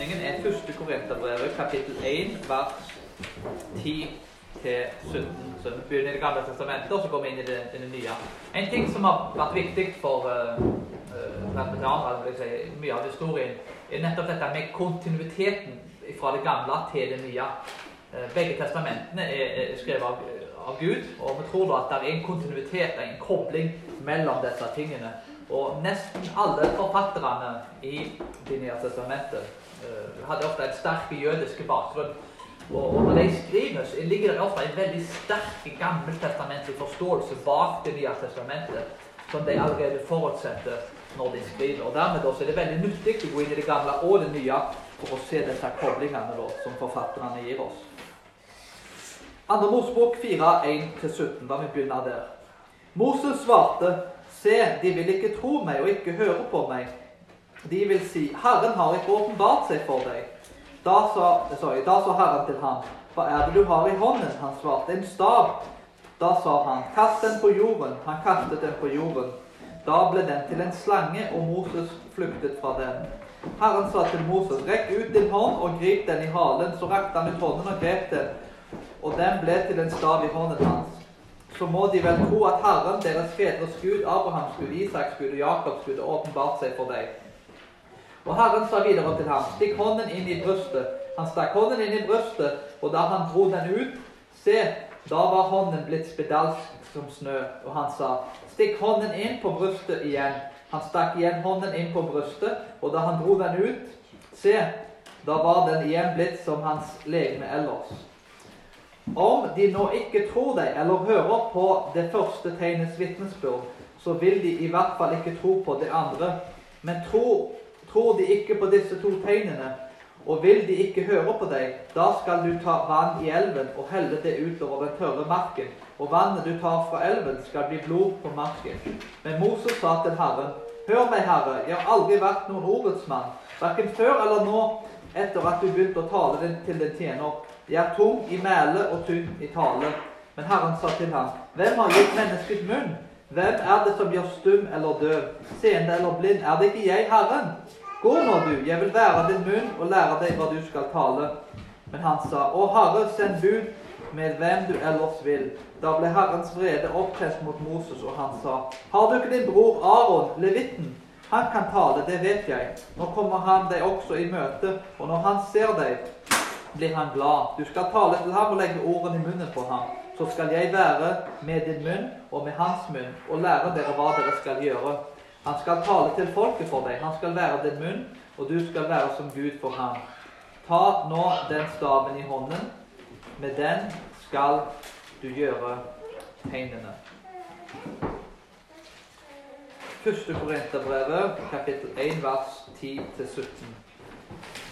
lesningen er 1. Korinterbrevet, kapittel 1, vers 10-17. Så vi begynner i Det gamle testamentet, og så går vi inn i det, i det nye. En ting som har vært viktig for uh, uh, si, mye av historien, er nettopp dette med kontinuiteten fra det gamle til det nye. Uh, begge testamentene er, er skrevet av, av, Gud, og vi tror da at det er en kontinuitet, en kobling mellom disse tingene. Og nesten alle forfatterne i Det nye testamentet hadde ofte en sterk jødisk bakgrunn. Og, og når de skriver, så ligger det ofte en veldig sterk gammeltestamentlig forståelse bak Det nye testamentet, som de allerede forutsetter når de skriver. Og Dermed så er det veldig nyttig å gå inn i det gamle og det nye for å se disse koblingene da, som forfatterne gir oss. Andre Mosbok 4, 1-17. Da vi begynner der. Moses svarte, Se, de vil ikke tro meg og ikke høre på meg. De vil si, Herren har ikke åpenbart seg for deg. Da sa, sorry, da sa Herren til ham, hva er det du har i hånden? Han svarte, en stav. Da sa han, kast den på jorden. Han kastet den på jorden. Da ble den til en slange, og Moses flyktet fra den. Herren sa til Moses, rekk ut din hånd og grip den i halen. Så rakte han ut hånden og grep den, og den ble til en stav i hånden hans. Så må de vel tro at Herren, deres fedres Gud, Abrahams Gud, Isaks Gud og Jakobs Gud, har åpenbart seg for deg. Og Herren sa videre til ham, stikk hånden inn i brystet. Han stakk hånden inn i brystet, og da han dro den ut, se, da var hånden blitt spedalsk som snø. Og han sa, stikk hånden inn på brystet igjen. Han stakk igjen hånden inn på brystet, og da han dro den ut, se, da var den igjen blitt som hans legeme ellers. Om de nå ikke tror deg eller hører på det første tegnets vitnesbyrd, så vil de i hvert fall ikke tro på det andre. Men tro Tror de ikke på disse to tegnene, og vil de ikke høre på deg, da skal du ta vann i elven og helle det utover den tørre marken, og vannet du tar fra elven, skal bli blod på marken. Men Moses sa til Herren, Hør meg, Herre, jeg har aldri vært noen ordets mann, verken før eller nå, etter at du begynte å tale til din tjener. Jeg er tung i mæle og tynn i tale. Men Herren sa til ham, Hvem har gitt mennesket munn? Hvem er det som gjør stum eller døv, seende eller blind? Er det ikke jeg, Herren? Gå nå, du, jeg vil være din munn og lære deg hva du skal tale. Men han sa, Å Herre, send bud med hvem du ellers vil. Da ble Herrens vrede opptent mot Moses, og han sa, Har du ikke din bror Aron, levitten? Han kan tale, det vet jeg. Nå kommer han deg også i møte, og når han ser deg, blir han glad. Du skal tale til ham og legge ordene i munnen på ham. Så skal jeg være med din munn og med hans munn og lære dere hva dere skal gjøre. Han skal tale til folket for deg. Han skal være din munn, og du skal være som Gud for ham. Ta nå den staven i hånden. Med den skal du gjøre tegnene. Første Korinterbrevet, kapittel 1, vers 10-17.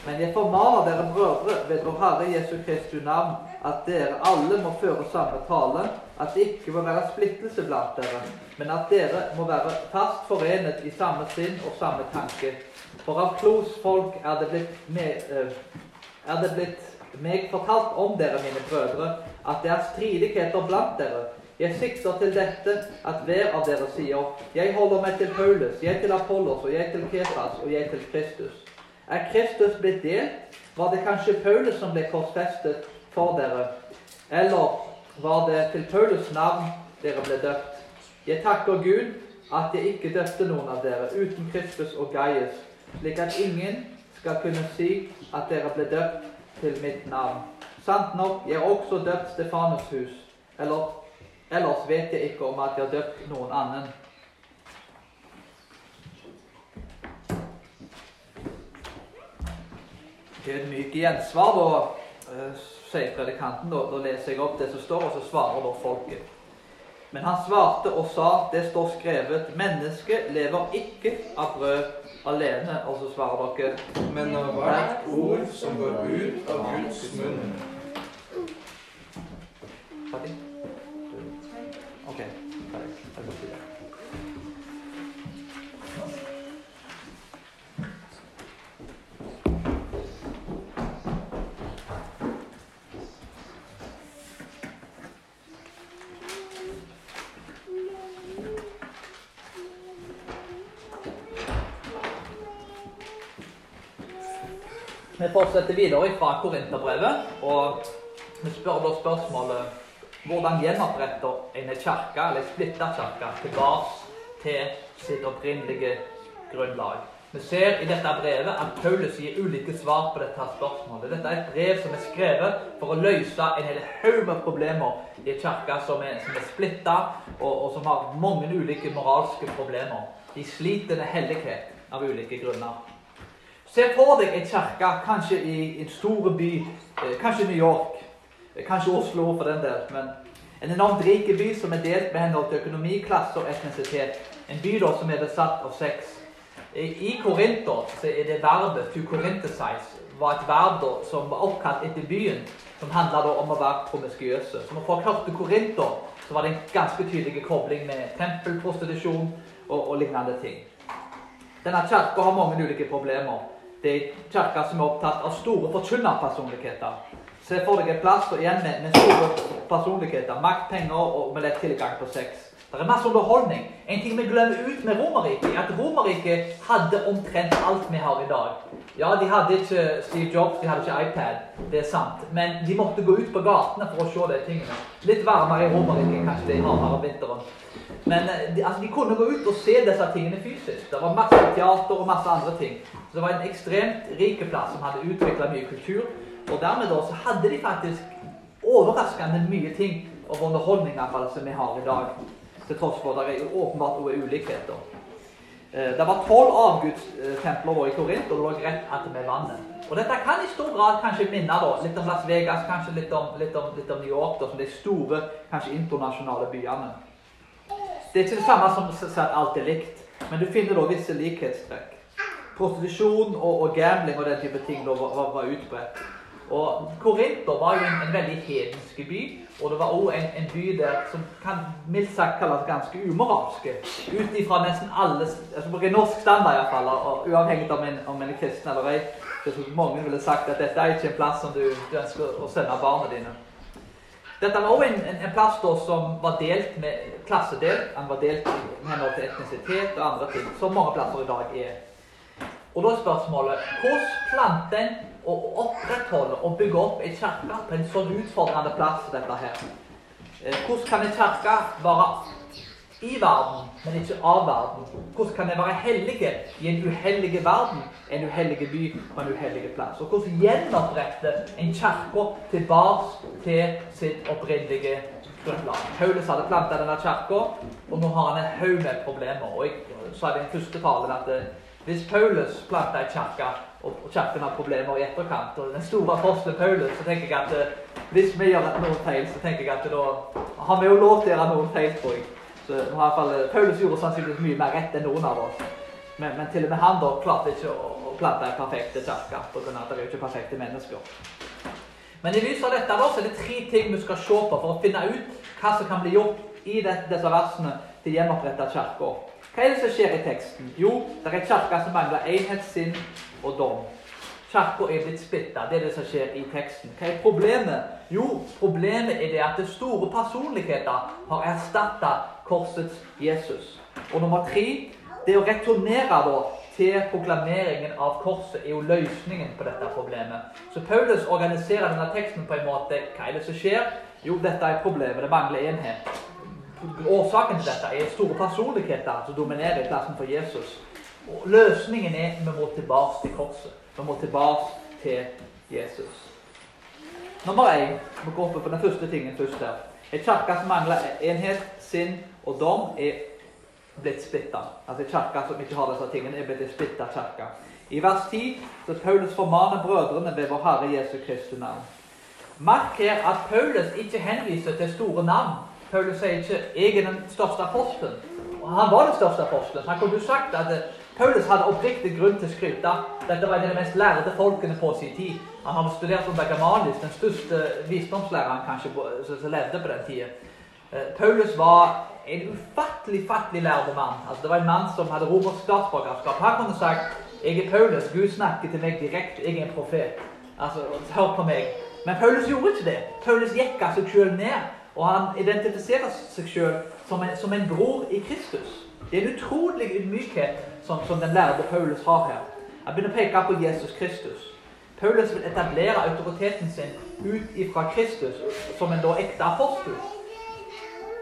Men jeg formaner dere brødre ved vår Herre Jesu Kristi navn at dere alle må føre samme tale, at det ikke må være splittelse blant dere, men at dere må være fast forenet i samme sinn og samme tanke. For av Klos folk er det blitt, med, eh, er det blitt meg fortalt om dere, mine brødre, at det er stridigheter blant dere. Jeg sikter til dette at hver av dere sier, jeg holder meg til Paulus, jeg til Apollos, og jeg til Kefas, og jeg til Kristus. Er Kristus blitt delt? Var det kanskje Paulus som ble korsfestet for dere? Eller var det til Paulus navn dere ble døpt. Jeg takker Gud at jeg ikke døpte noen av dere uten Kristus og Gaius, slik at ingen skal kunne si at dere ble døpt til mitt navn. Sant nok, jeg har også døpt Stefanus hus. Eller, ellers vet jeg ikke om at jeg har døpt noen annen. Det er et mykt gjensvar, da eh, sier predikanten. Da, da leser jeg opp det som står, og så svarer da folket. Men han svarte og sa, det står skrevet, mennesket lever ikke av brød alene. Og så svarer dere Men av hvert ord som går ut av Guds munn. Okay. Vi fortsetter videre fra Korinterbrevet, og vi spør da spørsmålet hvordan gjenoppretter en kirke, eller en splitta kirke, tilbake til sitt opprinnelige grunnlag. Vi ser i dette brevet at Paulus gir ulike svar på dette spørsmålet. Dette er et brev som er skrevet for å løse en hel haug med problemer i en kirke som er, som er splitta, og, og, som har mange ulike moralske problemer. De sliter med hellighet av ulike grunner. Se for deg en kirke kanskje i en stor by, eh, kanskje New York, eh, kanskje Oslo for den del. men En enormt rik by som er delt med henhold til økonomi, klasse og etnisitet. En by da som er besatt av sex. I Korinter så er det verbet 'to corintesize' var et verb da, som var oppkalt etter byen, som handla om å være promiskuøse. Som folk hørte Korinter, så var det en ganske tydelig kobling med tempelprostitusjon og, og lignende ting. Denne kirka har mange ulike problemer. Det er kirker som er opptatt av store forkynnerpersonligheter. Se for deg en plass igjen med, med store personligheter, makt, penger og med lett tilgang på sex. Det er masse underholdning. En ting vi glemmer ut med Romerriket, er at Romerriket hadde omtrent alt vi har i dag. Ja, de hadde ikke Steve Jobs, de hadde ikke iPad, det er sant. Men de måtte gå ut på gatene for å se de tingene. Litt varmere i Romerriket, kanskje det er hardere om vinteren. Men eh, de, altså, de kunne gå ut og se disse tingene fysisk. Det var masse teater og masse andre ting. Så det var en ekstremt rik plass som hadde utvikla mye kultur. Og dermed så hadde de faktisk overraskende mye ting og underholdning som vi har i dag. Til tross for at det er åpenbart også ulikheter. Eh, det var tolv avgudstempler i Korint, og det lå rett attmed vannet. Og Dette kan i stor grad kanskje minne da, litt om Las Vegas, kanskje litt om, litt om, litt om New York, da, som de store, kanskje internasjonale byene. Det er ikke det samme som at alt er likt, men du finner da visse likhetstrekk prostitusjon og, og, gambling og den type ting da var, var, utbredt. Og Korinter var jo en, en veldig hedensk by, og det var òg en, en, by der som kan mildt sagt kalles ganske umoralske. Ut ifra nesten alle altså På norsk standard iallfall, og uavhengig av om en, er kristen eller ei. Mange ville sagt at dette er ikke en plass som du, du ønsker å sende barna dine. Dette var òg en, en, plass da, som var delt med klassedelt. Den var delt med henhold til etnisitet og andre ting, som mange plasser i dag er. Og da er spørsmålet hvordan planter en å opprettholde og bygge opp en kirke på en sånn utfordrende plass som dette her? Eh, hvordan kan en kirke være i verden, men ikke av verden? Hvordan kan en være hellige i en uhellig verden, en uhellig by på en uhellig plass? Og hvordan gjenopprette en kirke tilbake til sitt opprinnelige grunnlag? Paulus hadde planta denne kirka, og nå har han en haug med problemer. Og jeg sa i den første talen at hvis Paulus planta en kirke, og kirken har problemer i etterkant, og den store apostelen Paulus, så tenker jeg at uh, hvis vi gjør noe feil, så tenker jeg at da har vi jo lov til å gjøre noen feil, tror jeg. Så i hvert fall, uh, Paulus gjorde sannsynligvis mye mer rett enn noen av oss. Men, men til og med han da klarte ikke å, å plante en perfekt kirke, pga. at det er jo ikke perfekte mennesker. Men i lys av dette da, så er det tre ting vi skal se på for å finne ut hva som kan bli gjort i disse versene til gjenoppretta kirker. Hva er det som skjer i teksten? Jo, det er en kirke som mangler enhet, sinn og dom. Kirka er blitt splitta. Det er det som skjer i teksten. Hva er problemet? Jo, problemet er det at det store personligheter har erstatta korsets Jesus. Og nummer tre, det å returnere da til proklameringen av korset er jo løsningen på dette problemet. Så Paulus organiserer denne teksten på en måte. Hva er det som skjer? Jo, dette er problemet. Det mangler enhet. Årsaken til dette er store personligheter som dominerer i plassen for Jesus. Og løsningen er at vi må tilbake til korset. Vi må tilbake til Jesus. Nummer én Vi går opp på den første tingen først her. En kirke som mangler enhet, sinn og dom, er blitt splitta. Altså en kirke som ikke har disse tingene, er blitt en splitta kirke. I vers 10 så Paulus formaner brødrene ved vår Herre Jesu Kristi navn. Merk her at Paulus ikke henviser til store navn. Paulus sier ikke 'jeg er den største apostelen'. Og han var den største apostelen. Han kunne jo sagt at eh, Paulus hadde oppriktig grunn til å skryte. Dette var en av de mest lærde folkene på sin tid. Han hadde studert som bergamanisk, den største visdomslæreren kanskje som levde på den tida. Eh, Paulus var en ufattelig fattelig lærde mann. Altså, det var en mann som hadde romersk statsborgerskap. Han kunne sagt 'Jeg er Paulus. Gud snakker til meg direkte. Jeg er en profet.' Altså, hør på meg. Men Paulus gjorde ikke det. Paulus gikk av seg sjøl ned og han identifiserer seg sjøl som, som, en bror i Kristus. Det er en utrolig ydmykhet som, som, den lærde Paulus har her. Han begynner å peke på Jesus Kristus. Paulus vil etablere autoriteten sin ut ifra Kristus som en da ekte apostel.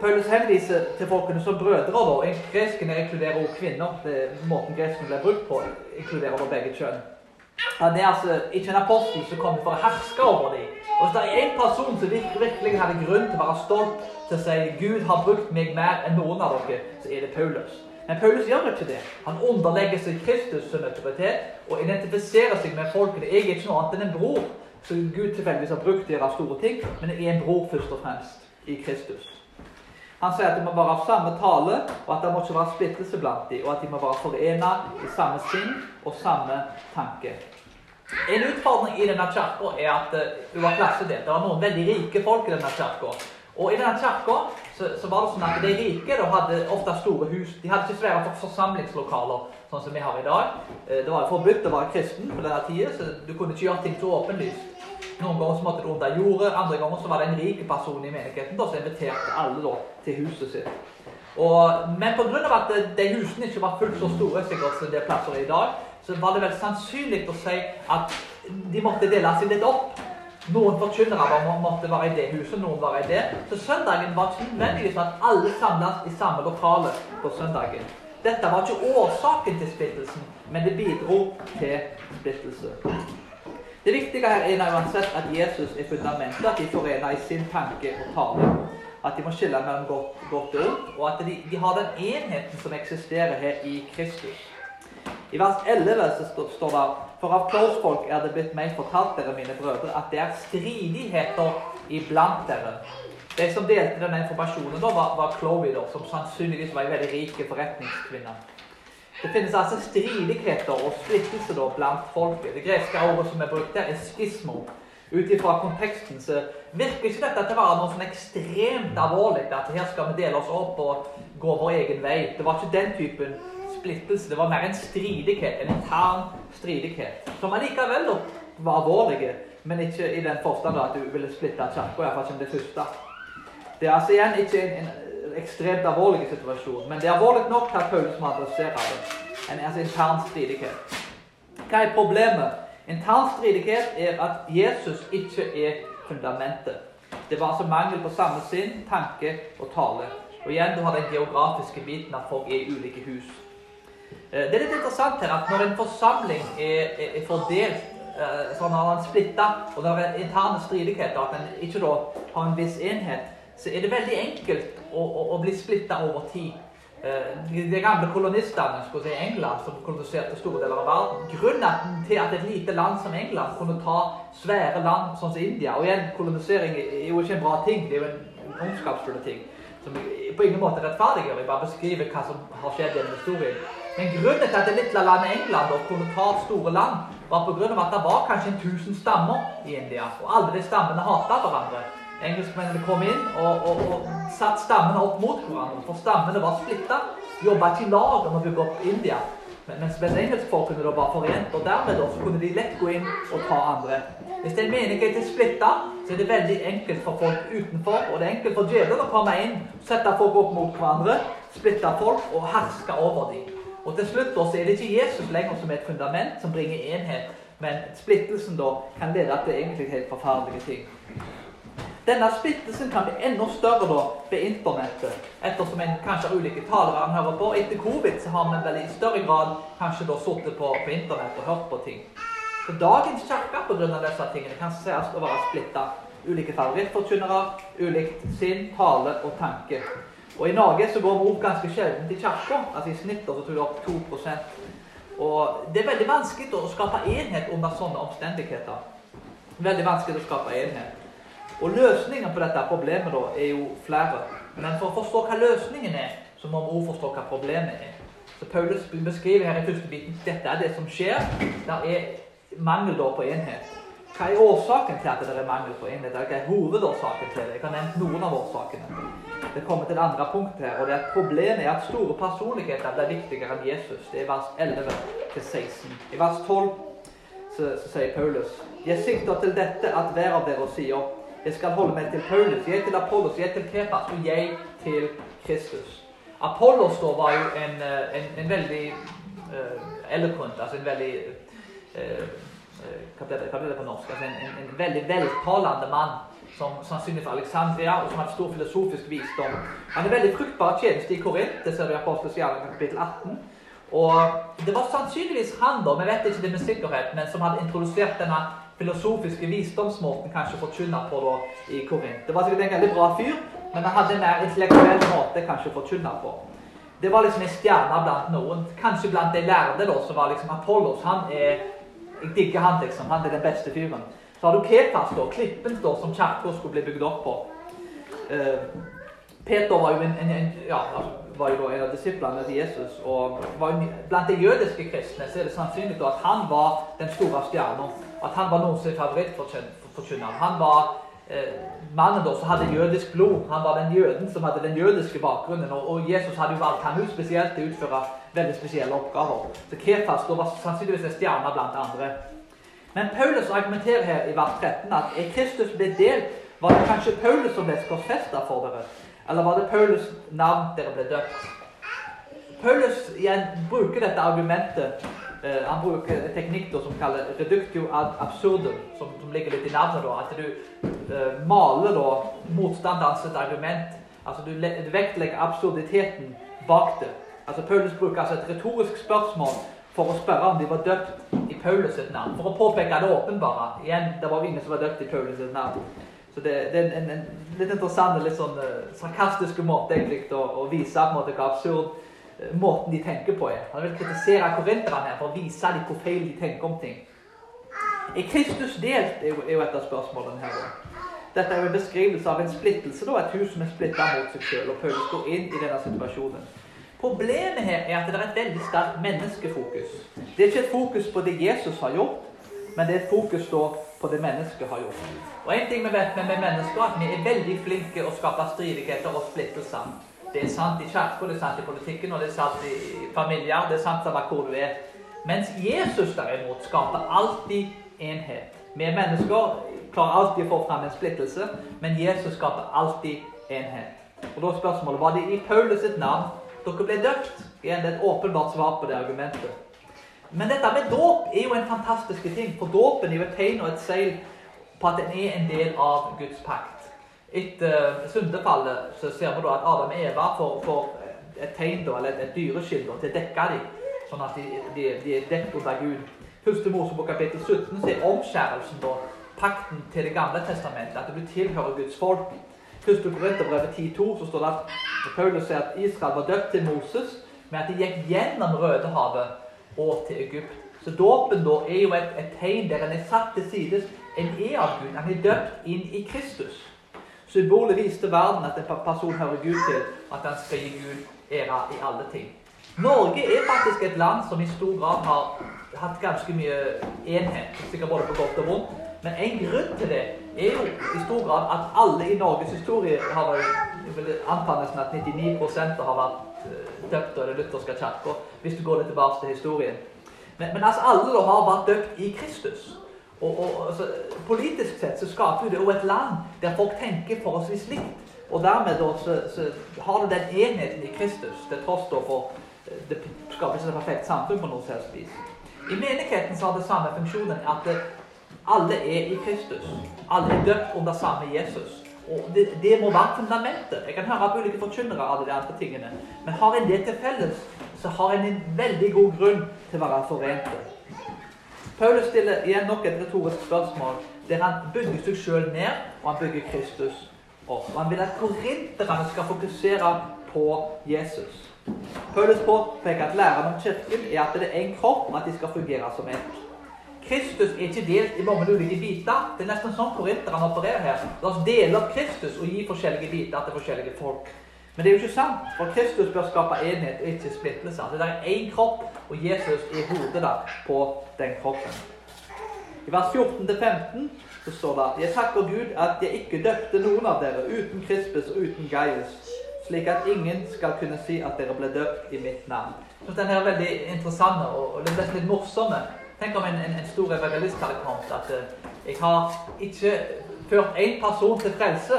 Paulus henviser til folkene som brødre. da. Greskene inkluderer også kvinner. Det er måten greskene ble brukt på, inkluderer da begge kjønn. Han er altså ikke en apostel som kommer for å herske over dem. Og Hvis det er én person som virkelig hadde grunn til å være stolt til å si Gud har brukt meg mer enn noen av dere, så er det Paulus. Men Paulus gjør ikke det. Han underlegger seg Kristus som autoritet og identifiserer seg med folkene. Jeg er ikke noe annet enn en bror som Gud tilfeldigvis har brukt til å gjøre store ting, men jeg er en bror først og fremst i Kristus. Han sier at de må være av samme tale, og at det må ikke være splittelse blant dem, og at de må være forena i samme sinn og samme tanke. En utfordring i denne kirka er at hun var klassedelt. Det var noen veldig rike folk i denne kirka. Og i denne kirka så, så, var det sånn at de rike de hadde ofte store hus. De hadde ikke svære forsamlingslokaler, sånn som vi har i dag. Uh, det var forbudt å være kristen på denne tida, så du kunne ikke gjøre ting så åpenlyst. Noen ganger så måtte det under jordet, andre ganger så var det en rik person i menigheten da, som inviterte alle da, til huset sitt. Og, men pga. at de husene ikke var fullt så store sikkert som det er plasser i dag, så var det vel sannsynlig å si at de måtte dele seg litt opp. Noen forkynnere måtte være i det huset, noen var i det. Så søndagen var ikke nødvendigvis at alle samles i samme lokale på søndagen. Dette var ikke årsaken til splittelsen, men det bidro til splittelse. Det viktige her er uansett at Jesus er fundamentet, at de forener i sin tanke og tale. At de må skille mellom godt, godt og ondt, og at de, de, har den enheten som eksisterer her i Kristus. I vers 11 så står det For av klorsfolk er det blitt meg fortalt, dere mine brødre, at det er stridigheter iblant dere. De som delte denne informasjonen, da var, var Chloe, da, som sannsynligvis var en veldig rik forretningskvinne. Det finnes altså stridigheter og splittelse blant folket. Det greske ordet som er brukt der, er skismo. Ut ifra konteksten så virker ikke dette til å være noe sånn ekstremt alvorlig. At her skal vi dele oss opp og gå vår egen vei. Det var ikke den typen splittelse. Det var mer en stridighet, en intern stridighet. Som allikevel var alvorlig, men ikke i den forstand at du ville splitte kirka, iallfall som det første. Det er altså igjen ikke en, en ekstremt alvorlig situasjon. Men det er alvorlig nok til at Paulus må adressere det. En altså intern stridighet. Hva er problemet? Intern stridighet er at Jesus ikke er fundamentet. Det var altså mangel på samme sinn, tanke og tale. Og igjen, du har den geografiske biten at folk i ulike hus. Eh, det er litt interessant her at når en forsamling er, er, er fordelt eh, sånn at man splitta, og det er interne stridigheter, at en ikke da har en viss enhet, så er det veldig enkelt å, å, å bli splitta over tid. Eh, de gamle kolonistene si, England, som koloniserte store deler av verden Grunnen til at et lite land som England kunne ta svære land sånn som India Og igjen, kolonisering er jo ikke en bra ting, det er jo en ondskapsfull ting. Som på ingen måte rettferdiggjør. Jeg bare beskriver hva som har skjedd gjennom historien. Men grunnen til at det lille landet England da, kunne ta store land, var på grunn av at det var kanskje en tusen stammer i India. Og alle de stammene hata hverandre. Engelskmennene kom inn og, og, og satte stammene opp mot hverandre. For stammene var splitta. Jobba ikke i lag om å bygge opp India. Men, mens engelskfolkene da var forent, og dermed da, så kunne de lett gå inn og ta andre. Hvis en menighet er splitta, så er det veldig enkelt for folk utenfor. Og det er enkelt for djevelen å komme inn, sette folk opp mot hverandre, splitte folk og herske over dem. Og til slutt da, så er det ikke Jesus lenger som er et fundament som bringer enhet, men splittelsen da kan lede til egentlig helt forferdelige ting. Denne splittelsen kan bli enda større da ved internettet, ettersom en kanskje har ulike talere en hører på. Etter covid så har vi vel i større grad kanskje da sittet på, på internett og hørt på ting. Så dagens kirke pga. disse tingene kan sies å være splitta. Ulike favorittforkynnere, ulikt sinn, tale og tanke. Og I Norge så går vi opp ganske sjelden til kirka. Altså I snitt så tror jeg opp 2% Og Det er veldig vanskelig å skape enhet under sånne omstendigheter. Veldig vanskelig å skape enhet. Og løsningen på dette problemet da, er jo flere. Men for å forstå hva løsningen er, så må vi også forstå hva problemet er. Så Paulus beskriver her i første biten dette er det som skjer. Det er mangel da på enhet. Hva er årsaken til at det er mangel på enhet? Hva er hovedårsaken til det? Jeg har nevnt noen av årsakene. Det kommer til det andre punktet her, og det er problemet er at store personligheter blir viktigere enn Jesus. Det er vers 11 16. I vers 12 så, så sier Paulus Jeg sikter til dette at hver av dere sier jeg skal holde meg til Paulus, jeg til Apollos, jeg til Kepas og jeg til Kristus. Apollos da var jo en, eh, en, en veldig uh, eloquent, altså en veldig uh, hva blir det, på norsk? Altså en, en, en veldig veltalende mann som sannsynligvis fra Alexandria, og som hadde stor filosofisk visdom. Han er veldig fruktbar tjeneste i Korint, det ser vi i Apostels gjerning kapittel 18. Og det var sannsynligvis han, da, vi vet ikke det med sikkerhet, men som hadde introdusert denne filosofiske visdomsmåten kanskje forkynne på da, i Korint. Det var sikkert en veldig bra fyr, men han hadde en mer intellektuell måte kanskje å forkynne på. Det var liksom en stjerne blant noen. Kanskje blant de lærde, da, som var liksom Apollos. Han er Jeg digger han, liksom. Han er den beste fyren. Så har du Ketas, da, klippen da, som kirka skulle bli bygd opp på. Uh, Peter var jo en, en, en ja, altså, var jo en av disiplene til Jesus. og Blant de jødiske kristne så er det sannsynlig at han var den store stjerna. At han var noens favorittforkynner. Han var eh, mannen da, som hadde jødisk blod. Han var den jøden som hadde den jødiske bakgrunnen. Og, og Jesus hadde jo valgt ham ut spesielt til å utføre veldig spesielle oppgaver. Så Kephas var sannsynligvis en stjerne blant andre. Men Paulus argumenterer her i vers 13 at er Kristus blitt delt, var det kanskje Paulus som ble korsfesta for dere? Eller var det Paulus navn dere ble døpt? Paulus igjen bruker dette argumentet. Uh, han bruker en teknikk da, som kaller reductio ad absurdum, som, som, ligger litt i navnet. da, At du uh, maler da motstanderens argument. Altså Du, du vektlegger absurditeten bak det. Altså Paulus bruker altså et retorisk spørsmål for å spørre om de var døpt i Paulus navn. For å påpeke det åpenbare. Igjen, det var ingen som var døpt i Paulus navn. Så det, det er en, en, litt interessant litt sånn uh, sarkastiske måte egentlig å, å, vise på en måte hva absurd uh, måten de tenker på er. Han vil kritisere korinterne for å vise dem hvor feil de tenker om ting. Er Kristus delt, er jo, er jo et av spørsmålene her. Også. Dette er jo en beskrivelse av en splittelse, da, et hus som er splitta mot seg sjøl. Og Paulus går inn i denne situasjonen. Problemet her er at det er et veldig sterkt menneskefokus. Det er ikke et fokus på det Jesus har gjort, men det er et fokus da på det mennesket har gjort. Og en ting vi vet med, med mennesker, at vi er veldig flinke å skape stridigheter og splittelser. Det er sant i kirka, det er sant i politikken, og det er sant i familier. Det er sant samme hvor du er. Mens Jesus derimot skaper alltid enhet. Vi er mennesker klarer alltid å få fram en splittelse, men Jesus skaper alltid enhet. Og da er spørsmålet var det i Paulus sitt navn dere ble døpt. Igjen, det er et åpenbart svar på det argumentet. Men dette med dåp er jo en fantastisk ting, for dåpen er jo et tegn og et seil på at den er en del av Guds pakt. Etter uh, syndefallet så ser vi da at Adam og Eva får, får et tegn, da, eller et, et dyreskill til å dekke dem, sånn at de, de, de er dekket under Gud. Første Mosebok kapittel 17 så er omskjærelsen da pakten til Det gamle testamentet, at du tilhører Guds folk. Første Korinterbrevet 10,2 så står det at Paulus sier at Israel var døpt til Moses, men at de gikk gjennom Rødehavet og til Egypt. Så dåpen da er jo et, et tegn der en er satt til side. En er av Gud. Han er døpt inn i Kristus. Symbolet viste verden at en person hører Gud til, at han skal gi Gud ære i alle ting. Norge er faktisk et land som i stor grad har hatt ganske mye enhet, sikkert både på godt og vondt. Men en grunn til det er jo i stor grad at alle i Norges historie har jeg vil anta nesten at 99 har vært døpt av den lutherske kirka, hvis du går litt tilbake til historien. Men, men altså, alle da har vært døpt i Kristus. Og, og altså, Politisk sett så skaper det jo et land der folk tenker forholdsvis likt. Og dermed da, så, så har du den enheten i Kristus, til tross da for eh, det skaper ikke et perfekt samfunn på noe selvs vis. I menigheten så har det samme funksjonen at det, alle er i Kristus. Alle er døpt under samme Jesus. Og det, det, må være fundamentet. Jeg kan høre på ulike forkynnere av de andre tingene. Men har en det til felles, så har en en veldig god grunn til å være forente. Paulus stiller igjen nok et retorisk spørsmål der han bygger seg sjøl ned, og han bygger Kristus opp. Og Han vil at korinterne skal fokusere på Jesus. Paulus påpeker at læren om Kirken er at det er en kropp, og at de skal fungere som ett. Kristus er ikke delt i mange ulike biter. Det er nesten sånn korinterne opererer her. La oss dele opp Kristus og gi forskjellige biter til forskjellige folk. Men det er jo ikke sant, for Kristus bør skape enhet og ikke splittelse. Altså, det er én kropp, og Jesus er hodet der på den kroppen. I vers 14-15 så står det Jeg takker Gud at jeg ikke døpte noen av dere uten Krispus og uten Gaius, slik at ingen skal kunne si at dere ble døpt i mitt navn. Så Den er veldig interessant og, og litt morsomme. Tenk om en, en, en stor evangelist hadde kommet at uh, jeg har ikke ført én person til frelse.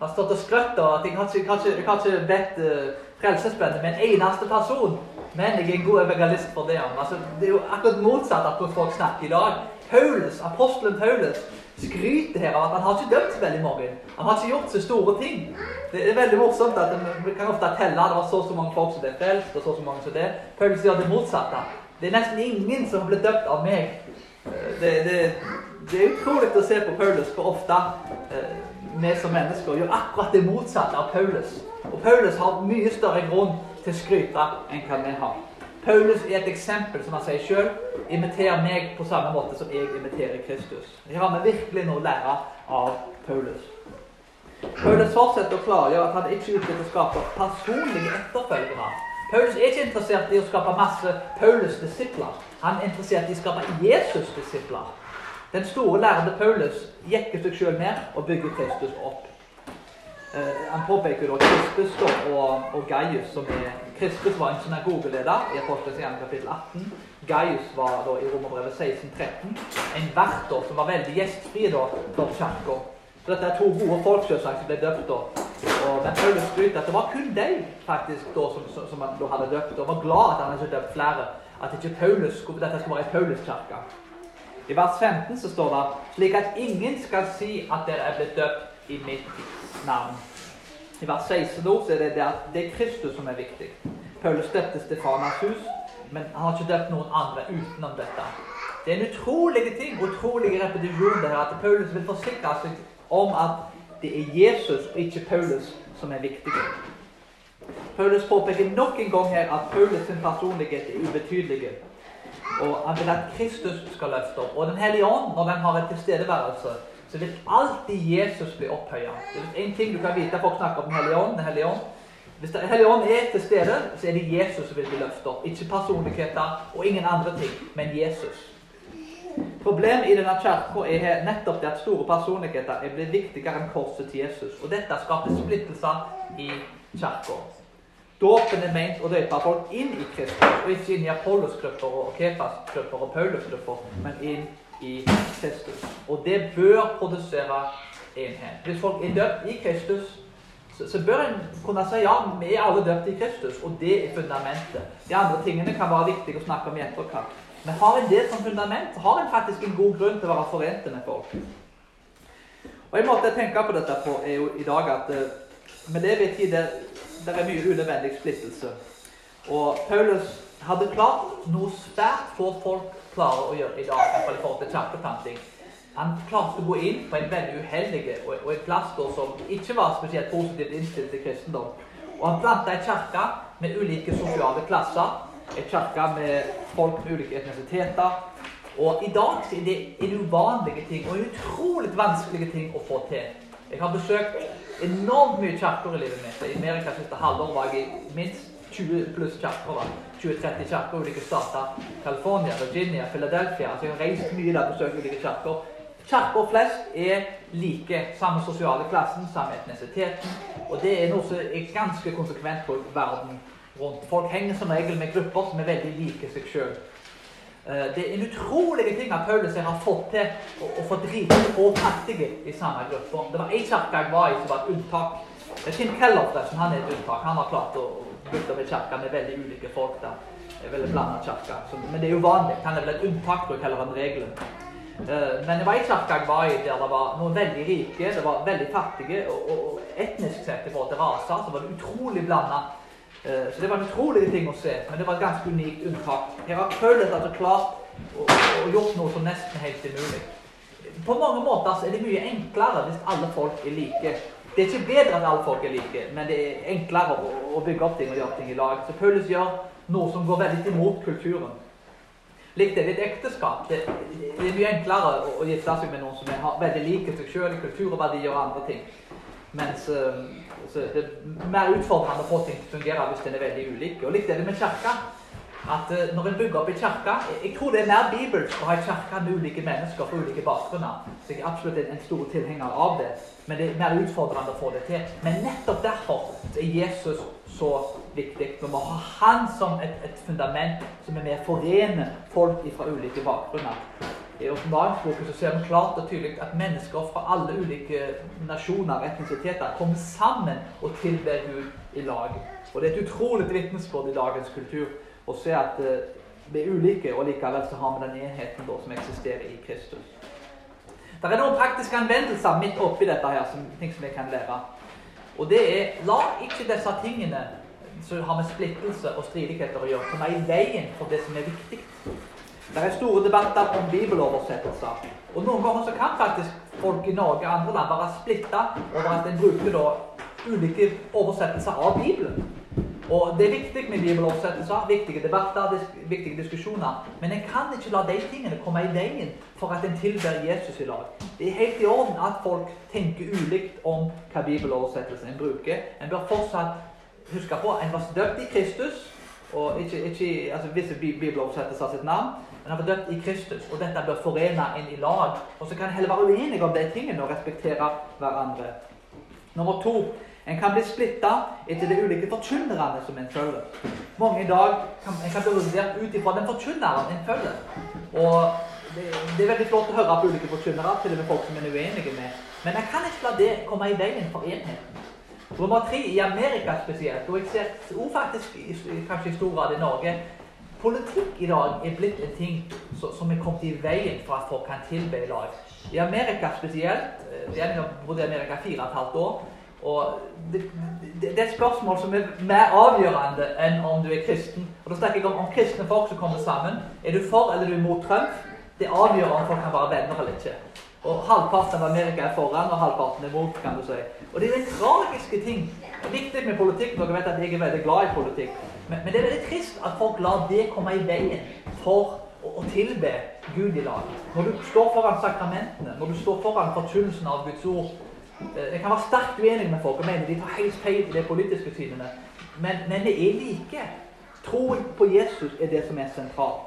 Har stått og skrøtt av at jeg har ikke, har ikke, bedt uh, frelsesbønner med en eneste person. Men jeg er en god evangelist for det. Altså, det er jo akkurat motsatt av hvordan folk snakker i dag. Paulus, Apostelen Paulus skryter her av at han har ikke dømt så veldig mange. Han har ikke gjort så store ting. Det er veldig morsomt at Vi kan ofte telle det var så og så mange folk som ble frelst, og så og så mange som det. Paulus gjør det motsatte. Det er nesten ingen som blitt døpt av meg. Det, det, det er utrolig å se på Paulus hvor ofte eh, vi som mennesker gjør akkurat det motsatte av Paulus. Og Paulus har mye større grunn til å skryte enn hva vi har. Paulus er et eksempel, som han sier sjøl. Imiterer meg på samme måte som jeg imiterer Kristus. Her har vi virkelig noe å lære av Paulus. Paulus fortsetter å klargjøre at han ikke er ute etter å skape personlige etterfølgere. Paulus er ikke interessert i å skape masse Paulus-disipler. Han er interessert i å skape Jesus-disipler. Den store lærde Paulus jekker seg sjøl ned og bygger Kristus opp. Eh, han påpeker da Kristus og, og Gaius, som er Kristus var en synagogeleder i Apostelens gjerning kapittel 18. Gaius var da i Romerbrevet 1613 en verter som var veldig gjestfri da for kirka. Så dette er to gode folk selvsagt, som ble døpt da. Og, men Paulus skryter at det var kun de faktisk da, som, som, som han da hadde døpt, og var glad at han hadde døpt flere. At ikke Paulus, dette skulle være ei Paulus-kirke. I vers 15 så står det slik at ingen skal si at dere er blitt døpt i mitt navn. I vers 16 nå så er det det at det er Kristus som er viktig. Paulus døpte Stefanas hus, men han har ikke døpt noen andre utenom dette. Det er en utrolig ting, utrolig repetisjon det her, at Paulus vil forsikre seg om at det er Jesus og ikke Paulus som er viktig. Paulus påpeker nok en gang her at Paulus' sin personlighet er ubetydelig. Og han vil at Kristus skal løfte opp. Og Den hellige ånd, når den har en tilstedeværelse, så vil alltid Jesus bli opphøya. Det er en ting du kan vite folk snakker om Den hellige ånd. Den hellige ånd. Hvis Den hellige ånd er til stede, så er det Jesus som vil bli løftet opp. Ikke personligheter og ingen andre ting, men Jesus. Problemet i denne kirka er nettopp det at store personligheter er blitt viktigere enn korset til Jesus. Og dette skaper splittelser i kirka. Dåpen er ment å døpe folk inn i Kristus, og ikke inn i Apollos-grupper og Kefas-grupper og Paulus-grupper, men inn i Kristus. Og det bør produsere enhet. Hvis folk er døpt i Kristus, så, så bør en kunne si ja, vi er alle døpt i Kristus, og det er fundamentet. De andre tingene kan være viktige å snakke om i etterkant. Men har en del som fundament, så har en faktisk en god grunn til å være forente med folk. Og En måte jeg tenker på dette på, er jo i dag at uh, vi lever i en tid der det er mye unødvendig splittelse. Og Paulus hadde klart noe svært få folk klarer å gjøre i dag, i hvert fall forhold til kirkeplanting. Han klarte å gå inn på en veldig uheldig og, og en plass som ikke var spesielt positivt innstilt til kristendom. Og han planta ei kirke med ulike sosiale klasser. En kirke med folk med ulike etnisiteter. Og i dag er det en uvanlige ting og utrolig vanskelige ting å få til. Jeg har besøkt enormt mye kirker i livet mitt. I Amerika siste halvår var jeg i minst 20 pluss kirker. 20-30 kirker i ulike stater. California, Virginia, Philadelphia. Altså jeg har reist mye der og besøkt ulike kirker. Kirker flest er like. Samme sosiale klassen, samme etnisiteten. Og det er noe som er ganske konsekvent på verden rundt. Folk henger som regel med grupper som er veldig like seg sjøl. Eh, det er en utrolig ting at Paulus har fått til å, få drite og fattige i samme gruppe. Det var ei kirke jeg var i som var et unntak. Det er Tim Keller forresten, han er et unntak. Han har klart å bytte opp en kirke med veldig ulike folk der. En veldig blanda kirke. Men det er jo vanlig. Han er vel et unntak bruk heller enn regelen. Eh, men det var ei kirke jeg var i der det var noen veldig rike, det var veldig fattige. Og, etnisk sett i forhold til raser så var det utrolig blanda så det var en utrolig ting å se, men det var et ganske unikt unntak. Jeg har at det klart og, og gjort noe som nesten helt umulig. På mange måter er det mye enklere hvis alle folk er like. Det er ikke bedre at alle folk er like, men det er enklere å, å bygge opp ting og gjøre ting i lag. Så Paulus gjør noe som går veldig imot kulturen. Likt det, et ekteskap. Det, det, er mye enklere å, å gifte seg med noen som er, veldig like seg sjøl i kultur og verdier og andre ting. Mens uh, det er mer utfordrende å få ting til å fungere hvis den er veldig ulik. Og litt er det med kirka. At uh, når en bygger opp en kirke Jeg tror det er mer bibelsk å ha en kirke med ulike mennesker fra ulike bakgrunner. Så jeg er absolutt en, en stor tilhenger av det. Men det er mer utfordrende å få det til. Men nettopp derfor er Jesus så viktig. Vi må ha han som et, et fundament som er med å forene folk fra ulike bakgrunner. I åpenbaringsboken ser vi klart og tydelig at mennesker fra alle ulike nasjoner og etnisiteter kommer sammen og tilber Gud i lag. Og Det er et utrolig vitnesbyrd i dagens kultur å se at eh, vi er ulike, og likevel så har vi den enheten som eksisterer i Kristus. Det er noen praktiske anvendelser midt oppi dette her, som, ting som vi kan lære. Og det er la ikke disse tingene som har med splittelse og stridigheter å gjøre, komme i veien for det som er viktig. Det er store debatter om bibeloversettelser. Og noen ganger så kan faktisk folk i Norge og andre land være splitta over at en bruker da ulike oversettelser av Bibelen. Og Det er viktig med bibeloversettelser, viktige debatter, disk, viktige diskusjoner. Men en kan ikke la de tingene komme i veien for at en tilber Jesus i lag. Det er helt i orden at folk tenker ulikt om hva bibeloversettelsen en bruker. En bør fortsatt huske på en var døpt i Kristus, og ikke, ikke altså visse bibeloversettelser sitt navn. Men han var døpt i Kristus, og dette bør forene en i lag. Og så kan en heller være uenige om de tingene og respektere hverandre. Nummer to en kan bli splitta etter de ulike forkynnerne som en følger. Mange i dag kan, en kan bli vurdert ut ifra den forkynneren en følger. Og det, det, er veldig flott å høre på ulike forkynnere, til og med folk som en er uenige med. Men jeg kan ikke la det komme i veien for enheten. Nummer tre i Amerika spesielt, og jeg ser også faktisk kanskje i stor grad i Norge Politikk i dag er blitt en ting som er kommet i veien for at folk kan tilbe i lag. I Amerika spesielt, eh, jeg har bodd i Amerika fire og et halvt år, og det, det, det, er et spørsmål som er mer avgjørende enn om du er kristen. Og Da snakker jeg om, om kristne folk som kommer sammen. Er du for eller er du imot Trump? Det avgjør om folk kan være venner eller ikke. Og Halvparten av Amerika er foran, og halvparten er mot. kan du si. Og Det er det tragiske ting. Det er viktig med politikk. Dere vet at jeg er veldig glad i politikk. Men, men det er veldig trist at folk lar det komme i veien for å, å tilbe Gud i lag. Når du står foran sakramentene, når du står foran forkynnelsen av Guds ord, Eh, jeg kan være sterkt uenig med folk og mener de tar helt feil i de politiske synene. Men, men det er like. Troen på Jesus er det som er sentralt.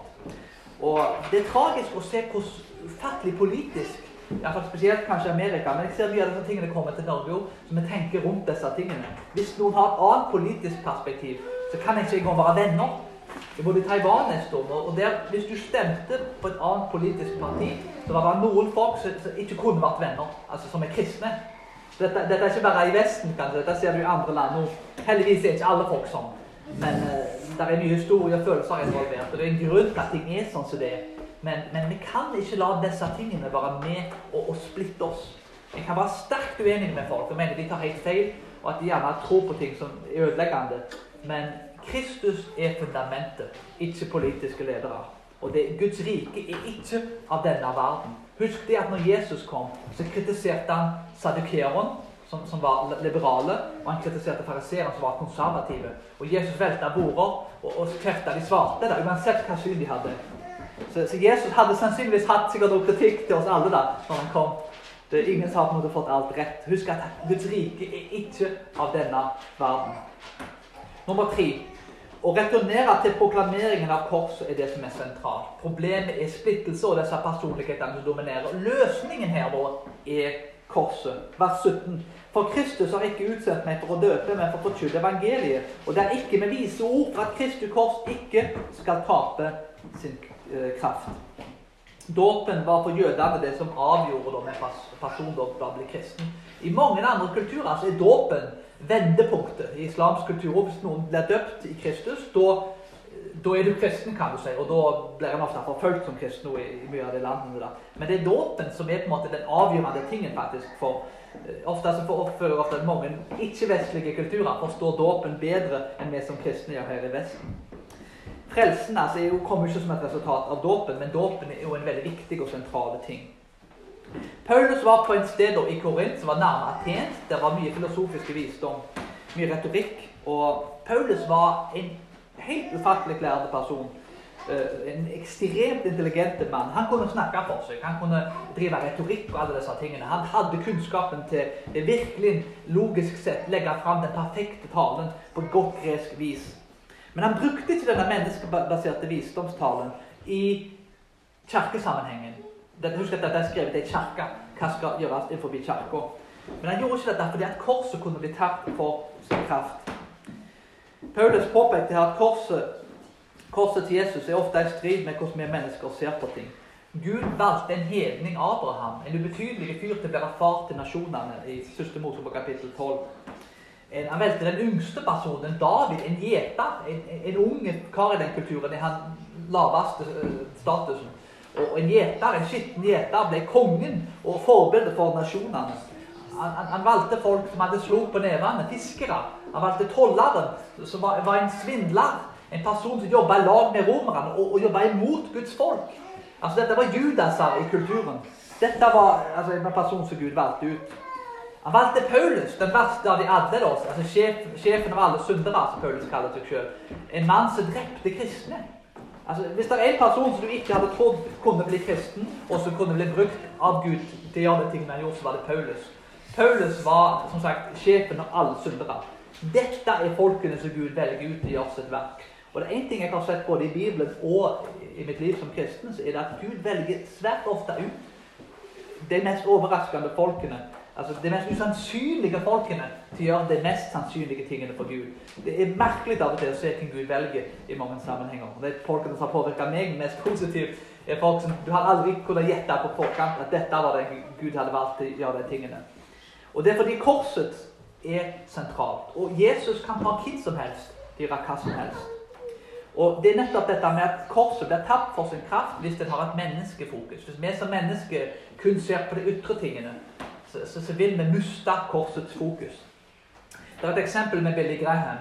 Og Det er tragisk å se hvor ufattelig politisk Iallfall spesielt kanskje Amerika, men jeg ser mye av disse tingene kommer til Norge òg, så vi tenker rundt disse tingene. Hvis noen har et annet politisk perspektiv, så kan jeg ikke engang være venner. Jeg bodde i Taiwan neste år, og der, hvis du stemte på et annet politisk parti, så var det noen folk som ikke kunne vært venner, altså som er kristne. Dette, dette, er ikke bare i Vesten, kanskje. Dette ser du i andre land òg. Heldigvis er ikke alle folk sånn. Men uh, det er mye historie og følelser involvert. Og det er en grunn til at ting er sånn som det er. Men, men, vi kan ikke la disse tingene være med og, og splitte oss. Jeg kan være sterkt uenig med folk og mener de tar helt feil, og at de gjerne tror på ting som er ødeleggende. Men Kristus er fundamentet, ikke politiske ledere. Og det, Guds rike er ikke av denne verden. Husk det at når Jesus kom, så kritiserte han sadukeeren, som, som, var liberale, og han kritiserte fariseeren, som var konservative. Og Jesus velta bordet og, og kjefta de svarte, da, uansett hva syn de hadde. Så, så, Jesus hadde sannsynligvis hatt sikkert noe kritikk til oss alle da, når han kom. Det er ingen som hadde fått alt rett. Husk at Guds rike er ikke av denne verden. Nummer tre. Å returnere til proklameringen av korset er det som er sentralt. Problemet er splittelse og disse personlighetene som dominerer. Løsningen her da er korset. Vers 17. For Kristus har ikke utsendt meg for å døpe, men for å forkynne evangeliet. Og det er ikke med vise ord for at Kristi kors ikke skal tape sin eh, kraft. Dåpen var for jødene det som avgjorde om en person da ble kristen. I mange andre kulturer så er dåpen vendepunktet i islamsk kultur. Hvis noen blir døpt i Kristus, da, da er du kristen, kan du si. Og da blir en ofte forfulgt som kristen i, i, mye av de landene. Da. Men det er dåpen som er på en måte den avgjørende tingen faktisk for eh, Ofte så oppfører ofte mange ikke-vestlige kulturer forstår dåpen bedre enn vi som kristne gjør her i Vesten. Frelsen altså, kommer ikke som et resultat av dåpen, men dåpen er jo en veldig viktig og sentral ting. Paulus var på et sted i Korint som var nærme Aten. Det var mye filosofiske visdom, mye retorikk. Og Paulus var en helt ufattelig lærde person. Eh, en ekstremt intelligent mann. Han kunne snakke for seg. Han kunne drive retorikk og alle disse tingene. Han hadde kunnskapen til virkelig logisk sett legge fram den perfekte talen på godt gresk vis. Men han brukte ikke denne menneskebaserte visdomstalen i kirkesammenhengen. Husk at dette er skrevet i ei kirke. Hva skal gjøres innenfor kirka? Men han gjorde ikke dette fordi at korset kunne bli tapt for sin kraft. Paulus påpekte at korset, korset til Jesus er ofte i strid med hvordan vi mennesker ser på ting. Gud valgte en hedning Abraham, en ubetydelig fyr, til å være far til nasjonene i 1. Mosebok kapittel 12. en, Han valgte den yngste personen, David, en gjeter. En, en, ung kar i den kulturen, i den laveste eh, statusen. Og en gjeter, en skitten gjeter, ble kongen og forbildet for nasjonene. Han, han, han, valgte folk som hadde slo på nevene, fiskere. Han valgte tolleren, som var, var, en svindler. En person som jobba i lag med romerne og, og jobba imot Guds folk. Altså Dette var judaser i kulturen. Dette var altså, en person som Gud valgte ut. Han valgte Paulus, den verste av de alle, altså sjef, sjefen av alle syndere, som Paulus kaller seg selv. En mann som drepte kristne. Altså, Hvis det er en person som du ikke hadde trodd kunne bli kristen, og som kunne bli brukt av Gud til å gjøre de tingene han gjorde, så var det Paulus. Paulus var som sagt sjefen av alle syndere. Dette er folkene som Gud velger ut til å gjøre sitt verk. Og det er én ting jeg har sett både i Bibelen og i mitt liv som kristen, så er det at Gud velger svært ofte ut de mest overraskende folkene altså de mest usannsynlige folkene til å gjøre de mest sannsynlige tingene for Gud. Det er merkelig av og til å se hvem Gud velger i mange sammenhenger. Det er folkene som har påvirket meg mest positivt, er folk som du har aldri kunnet gjette på forkant at dette var det Gud hadde valgt til å gjøre de tingene. Og det er fordi korset er sentralt. Og Jesus kan ha hvem som helst til å gjøre hva som helst. Og Det er nettopp dette med at korset blir tapt for sin kraft hvis det har et menneskefokus. Hvis vi som mennesker kun ser på de ytre tingene, så, så, vil vi miste korsets fokus. Det er et eksempel med Billy Graham,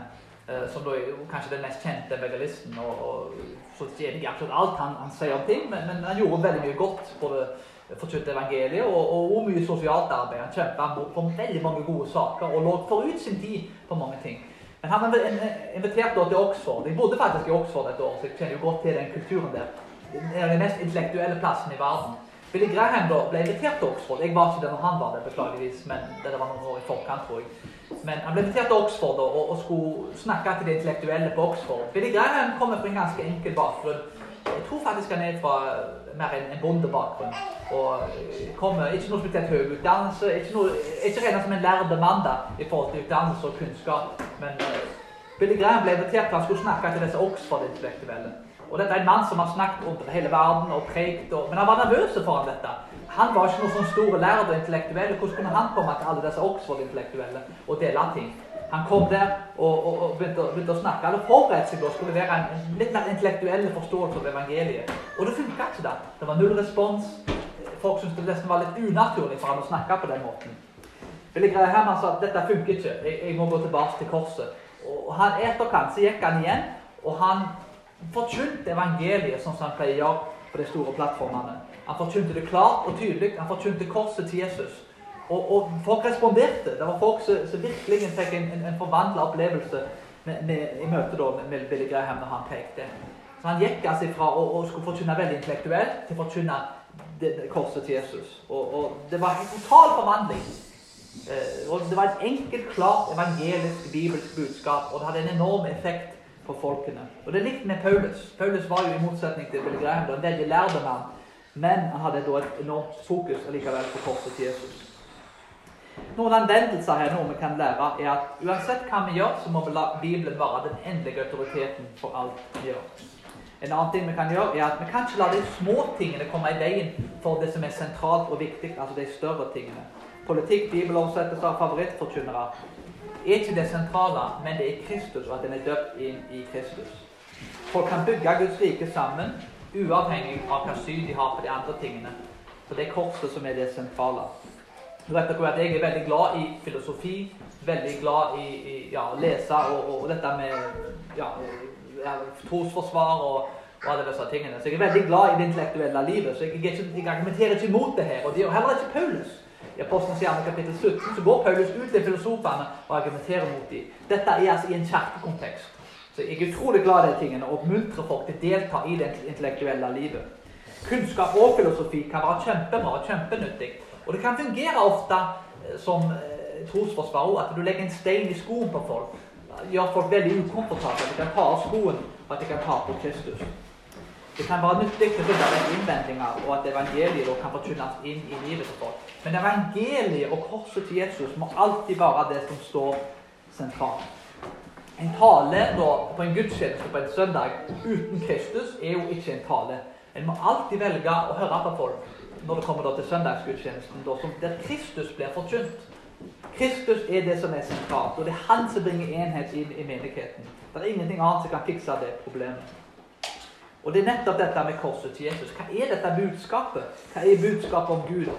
eh, som da er kanskje den mest kjente evangelisten. og, og så enig i absolutt alt han, han, sier om ting, men, men, han gjorde veldig mye godt. både forkynte evangeliet og, og, og, mye sosialt arbeid. Han kjempa for veldig mange gode saker og lå forut sin tid på mange ting. Men han inviterte til Oxford. Jeg bodde faktisk i Oxford et år, så jeg kjenner jo godt til den kulturen der. Det er den mest intellektuelle plassen i verden. Billy Graham da ble invitert til Oxford. Jeg var ikke der når han var der, beklageligvis, men det var noen år i forkant, tror jeg. Men han ble invitert til Oxford da, og, og, skulle snakke til de intellektuelle på Oxford. Billy Graham kommer fra en ganske enkel bakgrunn. Jeg tror faktisk han er fra mer en, en bondebakgrunn. Og kommer ikke noe spesielt høy utdannelse. Ikke, noe, ikke regnet som en lærd mann i forhold til utdannelse og kunnskap. Men uh, Billy Graham ble invitert til han skulle snakke til disse Oxford-intellektuelle. Og dette er en mann som har snakket om hele verden og prekt, og, men han var nervøs foran dette. Han var ikke noen sånn store lærd og intellektuell. Hvordan kunne han komme til alle disse Oxford-intellektuelle og dele ting? Han kom der og, og, og begynte, begynte, å snakke. Eller forberedte seg å skulle være en, litt mer intellektuell forståelse av evangeliet. Og det funka ikke. da. Det var null respons. Folk syntes det nesten var litt unaturlig for han å snakke på den måten. Billy Graham sa at dette funker ikke, jeg, jeg, må gå tilbake til korset. Og han etterkant så gikk han igjen, og han forkynte evangeliet som han pleier å gjøre på de store plattformene. Han forkynte det klart og tydelig. Han forkynte korset til Jesus. Og, og folk responderte. Det var folk som, virkelig fikk en, en, en forvandla opplevelse med, med, i møte med, med Billy Graham når han pekte. Så Han gikk altså fra å, å skulle forkynne veldig intellektuelt til å forkynne korset til Jesus. Og, og, Det var en total forvandling. Eh, og Det var et enkelt, klart evangelisk, bibelsk budskap, og det hadde en enorm effekt på folkene. Og Det er likt med Paulus. Paulus var jo i motsetning til Bill Graham en veldig lærde mann. Men han hadde da et enormt fokus allikevel på korset til Jesus. Noen anvendelser her nå vi kan lære, er at uansett hva vi gjør, så må vi la Bibelen være den endelige autoriteten for alt vi gjør. En annen ting vi kan gjøre, er at vi kan ikke la de små tingene komme i veien for det som er sentralt og viktig, altså de større tingene. Politikk, bibeloversettelser, favorittforkynnere er ikke det sentrale, men det er Kristus, og at den er døpt inn i Kristus. Folk kan bygge Guds rike sammen, uavhengig av hva syn de har på de andre tingene. For det er korset som er det sentrale. Du vet at Jeg er veldig glad i filosofi, veldig glad i, i ja, å lese og, og, dette med ja, trosforsvar og, og, alle disse tingene. Så jeg er veldig glad i det intellektuelle livet. Så jeg, jeg, argumenterer ikke imot det her. Og det er heller ikke Paulus. I Apostelens gjerning kapittel 17 så går Paulus ut til filosofene og argumenterer mot dem. Dette er altså i en kirkekontekst. Så jeg er utrolig glad i de tingene og oppmuntrer folk til å delta i det intellektuelle livet. Kunnskap og filosofi kan være kjempebra og kjempenyttig. Og det kan fungere ofte eh, som eh, trosforsvarer at du legger en stein i skoen på folk. Gjør folk veldig ukomfortable. De kan ta av skoen og at de kan ta på Kristus. Det kan være nyttig til å vekk innvendinger, og at evangeliet kan forkynnes inn i livet til folk. Men evangeliet og korset til Jesus må alltid være det som står sentralt. En tale da, på en gudstjeneste på en søndag uten Kristus er jo ikke en tale. En må alltid velge å høre på folk når det kommer da til søndagsgudstjenesten, da, der Kristus blir forkynt. Kristus er det som er sentralt, og det er han som bringer enhet inn i menigheten. Det er ingenting annet som kan fikse det problemet. Og det er nettopp dette med korset til Jesus. Hva er dette budskapet? Hva er budskapet om Gud?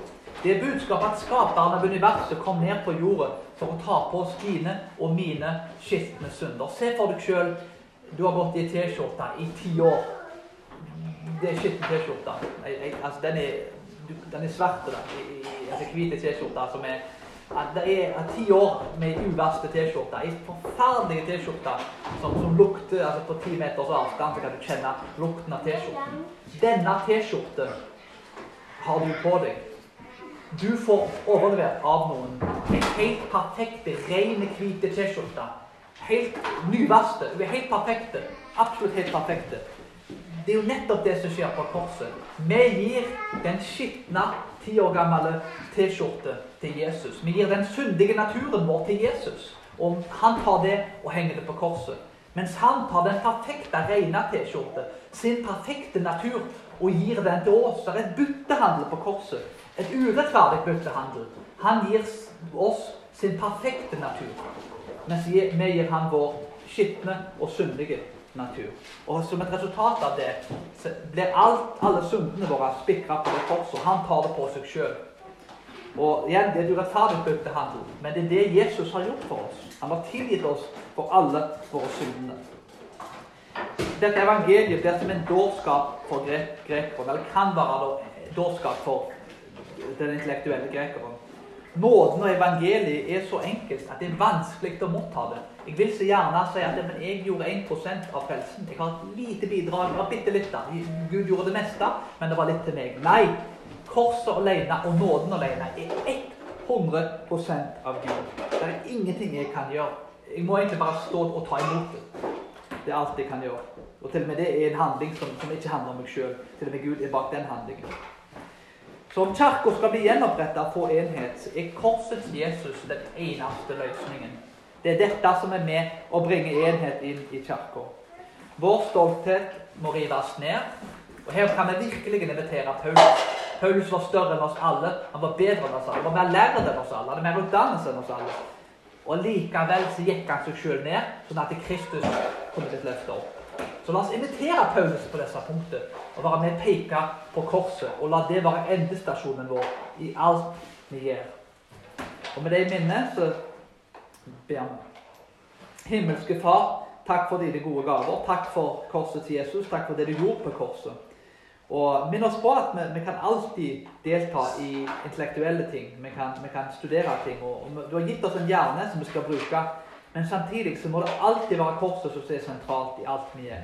Det er budskapet at skaperen av universet kom ned på jorden for å ta på oss dine og mine skitne synder. Se for deg sjøl du har gått i T-skjorte i ti år. Det er skitten T-skjorte. Altså, den er, den er svart. Altså hvite T-skjorter som er det er ti år med uvaste T-skjorte. Ei forferdelig T-skjorte som, som, lukter altså På ti meters avstand så kan du kjenne lukten av T-skjorten. Denne T-skjorten har du på deg. Du får overlevert av noen en helt perfekte, rene, hvite T-skjorte. Helt nyvaste. Helt perfekte. Absolutt helt perfekte. Det er jo nettopp det som skjer på korset. Vi gir den skitne ti år gamle T-skjorte til Jesus. Vi gir den syndige naturen vår til Jesus. Og han tar det og henger det på korset. Mens han tar den perfekte, rene T-skjorte, sin perfekte natur, og gir den til oss. Det er et byttehandel på korset. Et urettferdig byttehandel. Han gir oss sin perfekte natur, mens vi gir han vår skitne og syndige natur. Og som et resultat av det blir alt, alle syndene våre spikra på det korset. Han tar det på seg sjøl. Og igjen, Det er et urettferdig byttehandel, men det er det Jesus har gjort for oss. Han har tilgitt oss for alle våre syndene. Dette evangeliet blir som en dårskap for grekere, eller kan være dårskap for den intellektuelle grekeren. Nåden og evangeliet er så enkelt at det er vanskelig å motta det. Jeg vil så gjerne si at men jeg gjorde 1% av frelsen. Jeg har et lite bidrag. det var bitte litt. Gud gjorde det meste, men det var litt til meg. Nei. Korset alene og nåden alene er 100% av Gud. Det er ingenting jeg kan gjøre. Jeg må egentlig bare stå og ta imot det. Det er alt jeg kan gjøre. Og til og med det er en handling som, som ikke handler om meg sjøl. Til og med Gud er bak den handlingen. Så om Kirka skal bli gjenoppretta på enhet, er korsets Jesus den eneste løsningen. Det er dette som er med å bringe enhet inn i Kirka. Vår stolthet må rives ned. Og her kan vi virkelig invitere Paulus. Paulus var større enn oss alle. Han var bedre enn oss alle. Han var mer lærd enn oss alle. Han hadde mer utdannelse enn oss alle. Og likevel så gikk han seg sjøl ned, sånn at Kristus kunne et løfte opp. Så la oss invitere Paulus på disse punktene og være med og peke på korset. Og la det være endestasjonen vår i alt vi gjør. Og med det i minne så ber vi. Himmelske Far, takk for dine gode gaver. Takk for korset til Jesus. Takk for det du gjorde på korset. Og Minn oss på at vi, vi, kan alltid delta i intellektuelle ting. Vi kan, vi kan studere ting. Og, og, du har gitt oss en hjerne som vi skal bruke. Men samtidig så må det alltid være korset som er sentralt i alt vi gjør.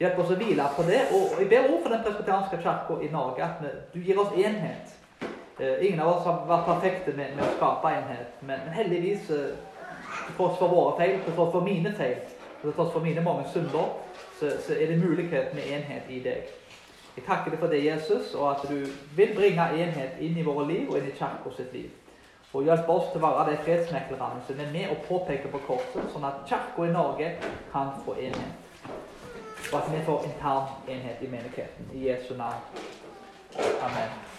Hjelp oss å hvile på det. Og jeg ber ord for den presbyterianske kirka i Norge at vi, du gir oss enhet. Eh, ingen av oss har vært perfekte med, med å skape enhet, men, men heldigvis, eh, til tross for våre feil, til tross for mine feil, til tross for mine mange synder, så, så er det mulighet med enhet i deg. Jeg takker deg for det, Jesus, og at du vil bringe enhet inn i våre liv og inn i Kirken sitt liv. Og hjelp oss til å være de fredsmeklerne som er med og påpeker på korset, sånn at Kirken i Norge kan få enhet. Og at vi får intern enhet i menigheten. I Jesu navn. Amen.